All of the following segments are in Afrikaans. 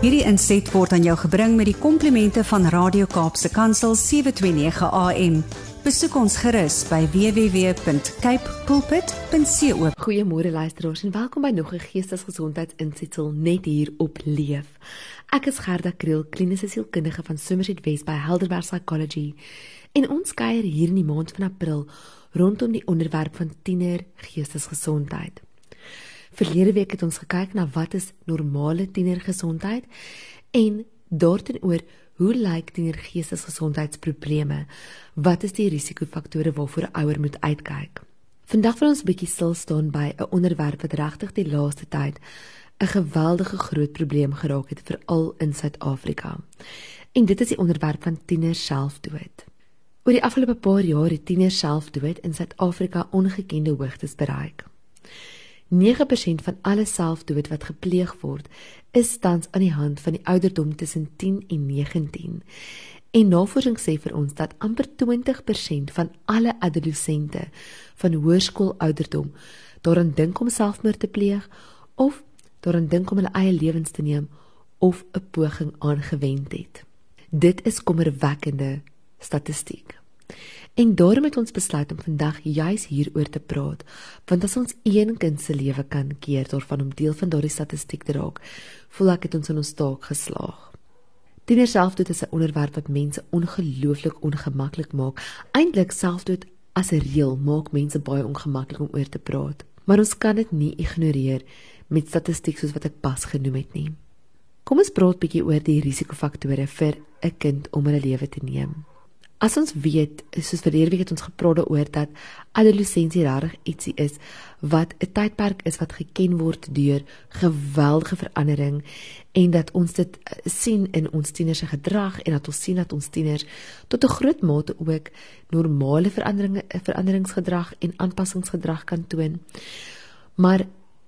Hierdie inset word aan jou gebring met die komplimente van Radio Kaapse Kansel 729 AM. Besoek ons gerus by www.cape pulpit.co. Goeiemôre luisteraars en welkom by nog 'n geestesgesondheidsinsetsel net hier op Leef. Ek is Gerda Kriel, kliniese sielkundige van Somerset West by Helderberg Psychology. En ons kuier hier in die maand van April rondom die onderwerp van tiener geestesgesondheid. Verlede week het ons gekyk na wat is normale tienergesondheid en daarteenoor hoe lyk tienergeestesgesondheidsprobleme? Wat is die risikofaktore waarvoor 'n ouer moet uitkyk? Vandag wil ons 'n bietjie stil staan by 'n onderwerp wat regtig die laaste tyd 'n geweldige groot probleem geraak het veral in Suid-Afrika. En dit is die onderwerp van tieners selfdood. Oor die afgelope paar jaar het tieners selfdood in Suid-Afrika ongekende hoogtes bereik. 9% van alle selfdood wat gepleeg word, is tans aan die hand van die ouderdom tussen 10 en 19. En navorsing sê vir ons dat amper 20% van alle adolessente van hoërskoolouderdom daaraan dink om selfmoord te pleeg of daaraan dink om hulle eie lewens te neem of 'n poging aangewend het. Dit is kommerwekkende statistiek. En daarom het ons besluit om vandag juis hieroor te praat, want as ons een kind se lewe kan keer daarvan om deel van daardie statistiek te raak, voel ek het ons in ons taak geslaag. Tiener selfdood is 'n onderwerp wat mense ongelooflik ongemaklik maak. Eintlik selfdood as 'n reël maak mense baie ongemaklik om oor te praat, maar ons kan dit nie ignoreer met statistiek soos wat ek pas genoem het nie. Kom ons praat bietjie oor die risikofaktore vir 'n kind om hulle lewe te neem. As ons weet, soos verlede week het ons gepraat daaroor dat adolessensie regtig ietsie is wat 'n tydperk is wat geken word deur geweldige verandering en dat ons dit eh, sien in ons tieners se gedrag en dat ons sien dat ons tieners tot 'n groot mate ook normale veranderinge veranderingsgedrag en aanpassingsgedrag kan toon. Maar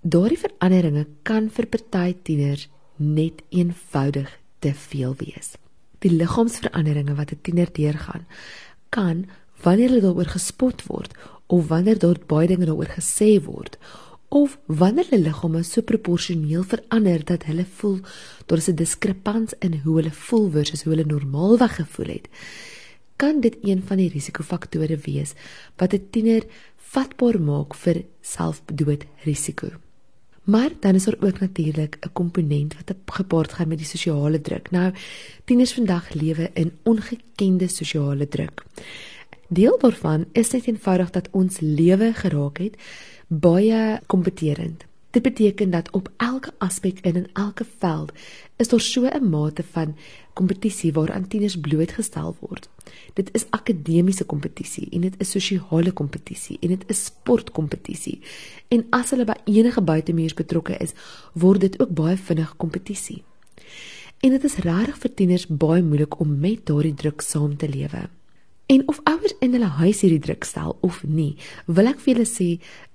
daardie veranderinge kan vir party tieners net eenvoudig te veel wees die liggaamsveranderinge wat 'n tiener deurgaan kan wanneer hulle daaroor gespot word of wanneer daar baie dinge daaroor gesê word of wanneer hulle liggame so proporsioneel verander dat hulle voel daar is 'n diskrepans in hoe hulle voel versus hoe hulle normaalweg gevoel het kan dit een van die risikofaktore wees wat 'n tiener vatbaar maak vir selfdoodrisiko Maar dan is daar ook natuurlik 'n komponent wat gepaard gaan met die sosiale druk. Nou, tieners vandag lewe in ongekende sosiale druk. Deel daarvan is net eenvoudig dat ons lewe geraak het baie kompeterend. Dit beteken dat op elke aspek in en elke veld is daar so 'n mate van kompetisie waaraan tieners blootgestel word. Dit is akademiese kompetisie en dit is sosiale kompetisie en dit is sportkompetisie. En as hulle by enige buitemuurs betrokke is, word dit ook baie vinnig kompetisie. En dit is regtig vir tieners baie moeilik om met daardie druk saam te lewe. En of ouers in hulle huis hierdie druk stel of nie, wil ek vir julle sê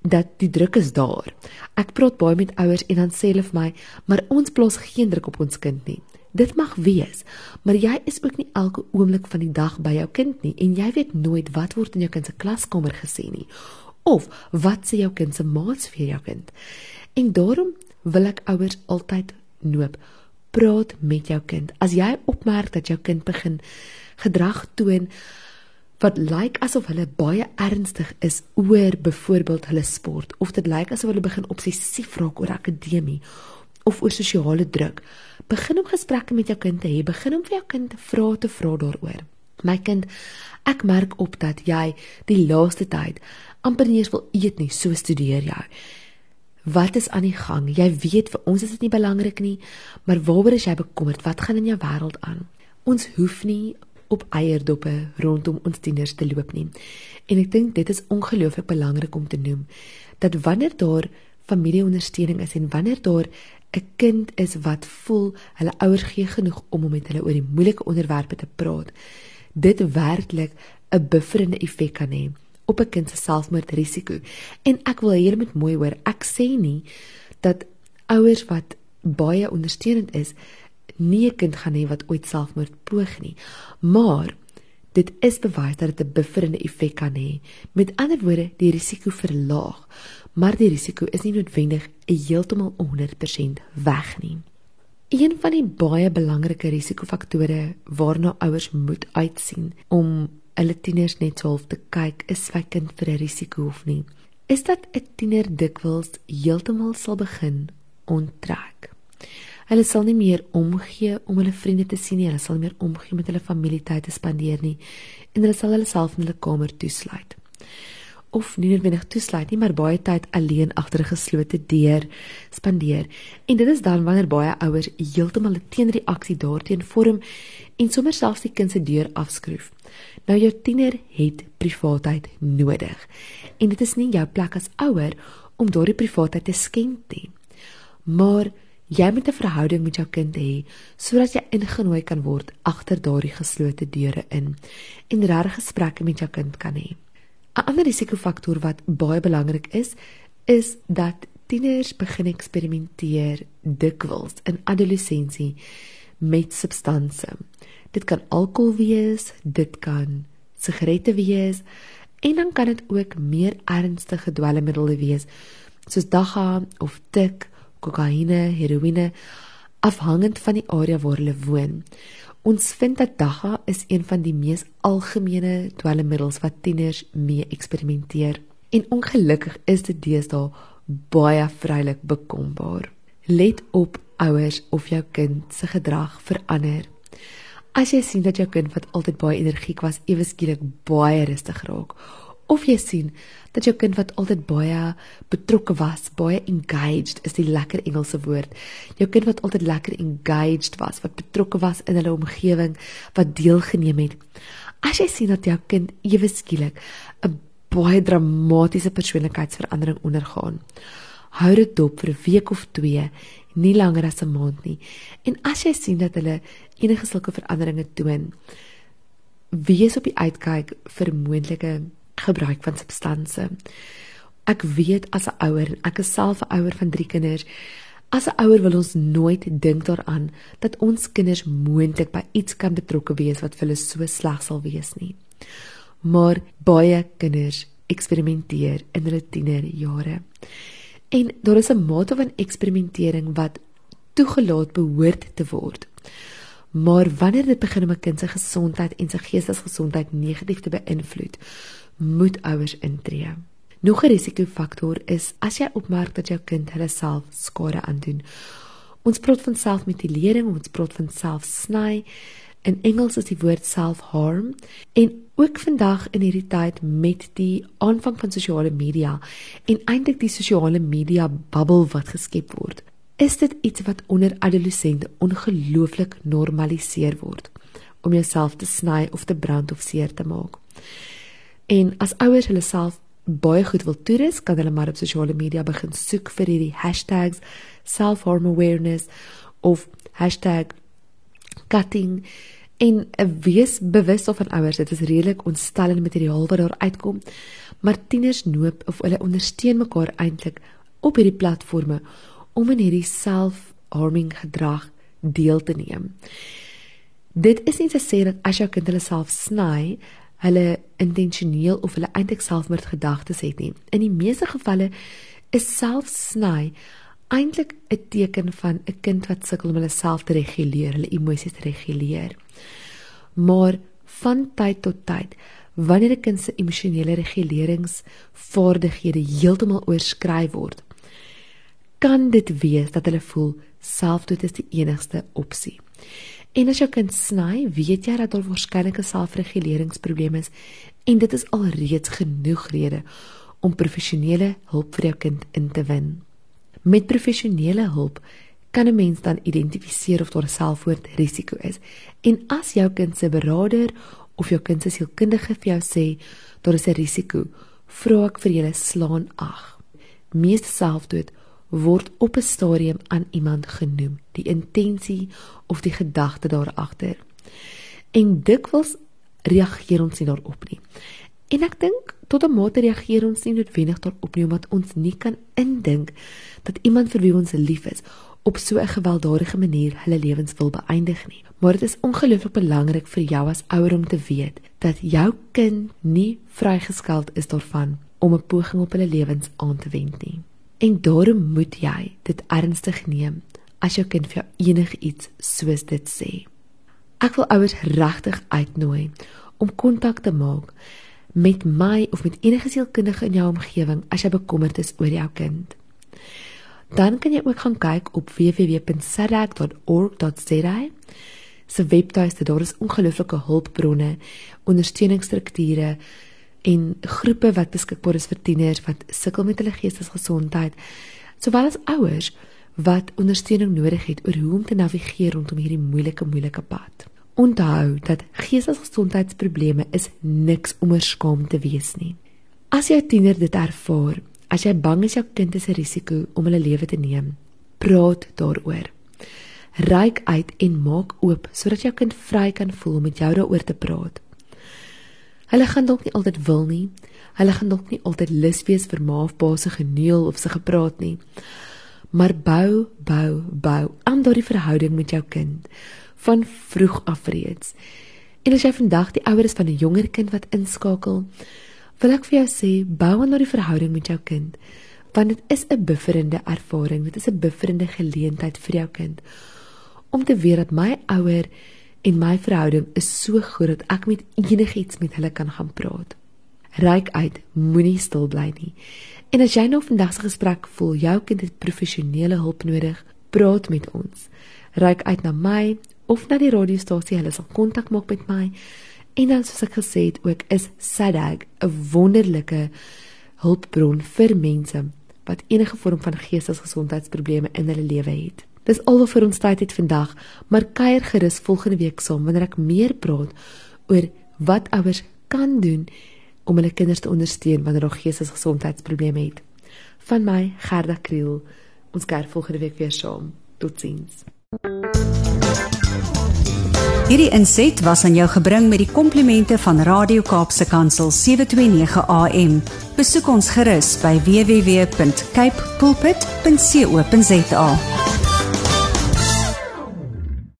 dat die druk is daar. Ek praat baie met ouers en dan sê hulle vir my, "Maar ons plaas geen druk op ons kind nie." Dit mag wees, maar jy is ook nie elke oomblik van die dag by jou kind nie en jy weet nooit wat word in jou kind se klaskamer gesê nie of wat sê jou kind se maats vir jou kind. En daarom wil ek ouers altyd noop, praat met jou kind. As jy opmerk dat jou kind begin gedrag toon wat lyk asof hulle baie ernstig is oor byvoorbeeld hulle sport of dit lyk asof hulle begin obsessief raak oor akademie of oor sosiale druk. Begin om gesprekke met jou kind te hê, begin om vir jou kind vrae te vra daaroor. My kind, ek merk op dat jy die laaste tyd amper nie eens wil eet nie, so studeer jy. Wat is aan die gang? Jy weet vir ons is dit nie belangrik nie, maar waaroor is jy bekommerd? Wat gaan in jou wêreld aan? Ons hoef nie op eierdoppe rondom ons tieners te loop nie. En ek dink dit is ongelooflik belangrik om te noem dat wanneer daar familieondersteuning is en wanneer daar 'n kind is wat voel hulle ouers gee genoeg om om met hulle oor die moeilike onderwerpe te praat, dit werklik 'n bufferende effek kan hê op 'n kind se selfmoordrisiko. En ek wil hier met mooi hoor, ek sê nie dat ouers wat baie ondersteunend is nie 'n kind gaan hê wat ooit selfmoord poog nie. Maar dit is bewys dat dit 'n bufferende effek kan hê. Met ander woorde, die risiko verlaag, maar die risiko is nie noodwendig heeltemal 100% weg nie. Een van die baie belangrike risikofaktore waarna ouers moet uitsien om hulle tieners net half te kyk is sy kind vir 'n risiko of nie, is dat 'n tiener dikwels heeltemal sal begin onttrek. Hulle sal nie meer omgee om hulle vriende te sien nie, hulle sal nie meer omgee met hulle familietyd te spandeer nie en hulle sal hulle self in hulle kamer toesluit of nie noodwendig toesluit nie, maar baie tyd alleen agter 'n geslote deur spandeer. En dit is dan wanneer baie ouers heeltemal 'n teenreaksie daarteen vorm en sommer selfs die kind se deur afskroef. Nou jou tiener het privaatheid nodig. En dit is nie jou plek as ouer om daardie privaatheid te skenk nie. Maar jy moet 'n verhouding met jou kind hê sodat jy ingenooi kan word agter daardie geslote deure in en regte gesprekke met jou kind kan hê. 'n Ander risikofaktor wat baie belangrik is, is dat tieners begin eksperimenteer dikwels in adolessensie met substansies. Dit kan alkohol wees, dit kan sigarette wees en dan kan dit ook meer ernstige dwelmmiddels wees soos dagga of tik, kokaine, heroïne afhangend van die area waar hulle woon. Ons vind dat dagga is een van die mees algemene dwelmmiddels wat tieners mee eksperimenteer. En ongelukkig is dit deesdae baie vrylik bekombaar. Let op ouers of jou kind se gedrag verander. As jy sien dat jou kind wat altyd baie energiek was, ewe skielik baie rustig raak of jy sien dat jou kind wat altyd baie betrokke was, baie engaged is die lekker Engelse woord. Jou kind wat altyd lekker engaged was, wat betrokke was in hulle omgewing, wat deelgeneem het. As jy sien dat jou kind ewe skielik 'n baie dramatiese persoonlikheidsverandering ondergaan, hou dit dop vir 'n week of 2, nie langer as 'n maand nie. En as jy sien dat hulle enige sulke veranderinge toon, wees op die uitkyk vir moontlike gebruik van substansie. Ek weet as 'n ouer, ek is self 'n ouer van 3 kinders. As 'n ouer wil ons nooit dink daaraan dat ons kinders moontlik by iets kan betrokke wees wat vir hulle so sleg sal wees nie. Maar baie kinders eksperimenteer in hulle tienerjare. En daar is 'n mate van eksperimentering wat toegelaat behoort te word. Maar wanneer dit begin om 'n kind se gesondheid en sy geestesgesondheid negatief te beïnvloed, moet ouers intree. Nog 'n risikofaktor is as jy opmerk dat jou kind hulle self skade aandoen. Ons praat van selfmutilering, ons praat van selfsny. In Engels is die woord self-harm en ook vandag in hierdie tyd met die aanvang van sosiale media en eintlik die sosiale media bubble wat geskep word. Is dit iets wat onder adolessente ongelooflik normaliseer word om jouself te sny of te brand of seer te maak? En as ouers hulle self baie goed wil toerus, kan hulle maar op sosiale media begin soek vir hierdie hashtags self-harm awareness of hashtag cutting en wees bewus of van ouers dit is redelik ontstellende materiaal wat daar uitkom maar tieners noop of hulle ondersteun mekaar eintlik op hierdie platforms om in hierdie self-harming gedrag deel te neem. Dit is nie te sê dat as jou kind hulle self sny, hulle intentioneel of hulle eintlik selfmoordgedagtes het nie. In die meeste gevalle is selfsny eintlik 'n teken van 'n kind wat sukkel om hulle self te reguleer, hulle emosies te reguleer. Maar van tyd tot tyd, wanneer 'n kind se emosionele reguleringsvaardighede heeltemal oorskry word, kan dit wees dat hulle voel selfdood is die enigste opsie. En as jou kind sny, weet jy dat daar waarskynlik 'n selfreguleringsprobleem is en dit is alreeds genoeg rede om professionele hulp vir jou kind in te win. Met professionele hulp kan 'n mens dan identifiseer of daar 'n selfmoordrisiko is. En as jou kind se beraader of jou kind se sielkundige vir jou sê daar is 'n risiko, vra ek vir julle slaan ag. Meeste selfdood word op 'n stadium aan iemand genoem, die intensie of die gedagte daar agter. En dikwels reageer ons nie daarop nie. En ek dink tot 'n mate reageer ons nie noodwendig daarop nie omdat ons nie kan indink dat iemand vir wie ons lief is op so 'n gewelddadige manier hulle lewens wil beëindig nie. Maar dit is ongelooflik belangrik vir jou as ouer om te weet dat jou kind nie vrygeskeld is daarvan om 'n poging op hulle lewens aan te wend nie. En daarom moet jy dit ernstig neem as jou kind vir jou enigiets soos dit sê. Ek wil ouers regtig uitnooi om kontak te maak met my of met enige sielkundige in jou omgewing as jy bekommerd is oor jou kind. Dan kan jy ook gaan kyk op www.sadak.org.za se webtuiste. Daar is ongelooflike hulpbronne, ondersteuningsstrukture en groepe wat beskikbaar is vir tieners wat sukkel met hulle geestesgesondheid, sowel as ouers wat ondersteuning nodig het oor hoe om te navigeer rondom hierdie moeilike moeilike pad. Onthou dat geestesgesondheidsprobleme is niks om oor skaam te wees nie. As jou tiener dit ervaar, as jy bang is jou kind is 'n risiko om hulle lewe te neem, praat daaroor. Ryk uit en maak oop sodat jou kind vry kan voel om met jou daaroor te praat. Hulle gaan dalk nie altyd wil nie. Hulle gaan dalk nie altyd lus wees vir ma of pa se geneel of se gepraat nie maar bou, bou, bou aan daardie verhouding met jou kind van vroeg af reeds. En as jy vandag die ouer is van 'n jonger kind wat inskakel, wil ek vir jou sê, bou aan daardie verhouding met jou kind, want dit is 'n bufferende ervaring, dit is 'n bufferende geleentheid vir jou kind om te weet dat my ouer en my verhouding is so goed dat ek met enigiets met hulle kan gaan praat. Ryk uit, moenie stil bly nie. En as jy nou vandag se gesprek voel jou kind het professionele hulp nodig, praat met ons. Ryk uit na my of na die radiostasie, hulle sal kontak maak met my. En dan soos ek gesê het, ook is SADAG 'n wonderlike hulpbron vir mense wat enige vorm van geestesgesondheidsprobleme in hulle lewe het. Dis al wat vir ons tyd het vandag, maar kuier gerus volgende week saam wanneer ek meer praat oor wat ouers kan doen om hulle kinders te ondersteun wanneer hulle geestesgesondheidsprobleme het. Van my Gerda Kriel. Ons kyk volgende week weer saam. Totsiens. Hierdie inset was aan jou gebring met die komplimente van Radio Kaapse Kansel 729 AM. Besoek ons gerus by www.cape pulpit.co.za.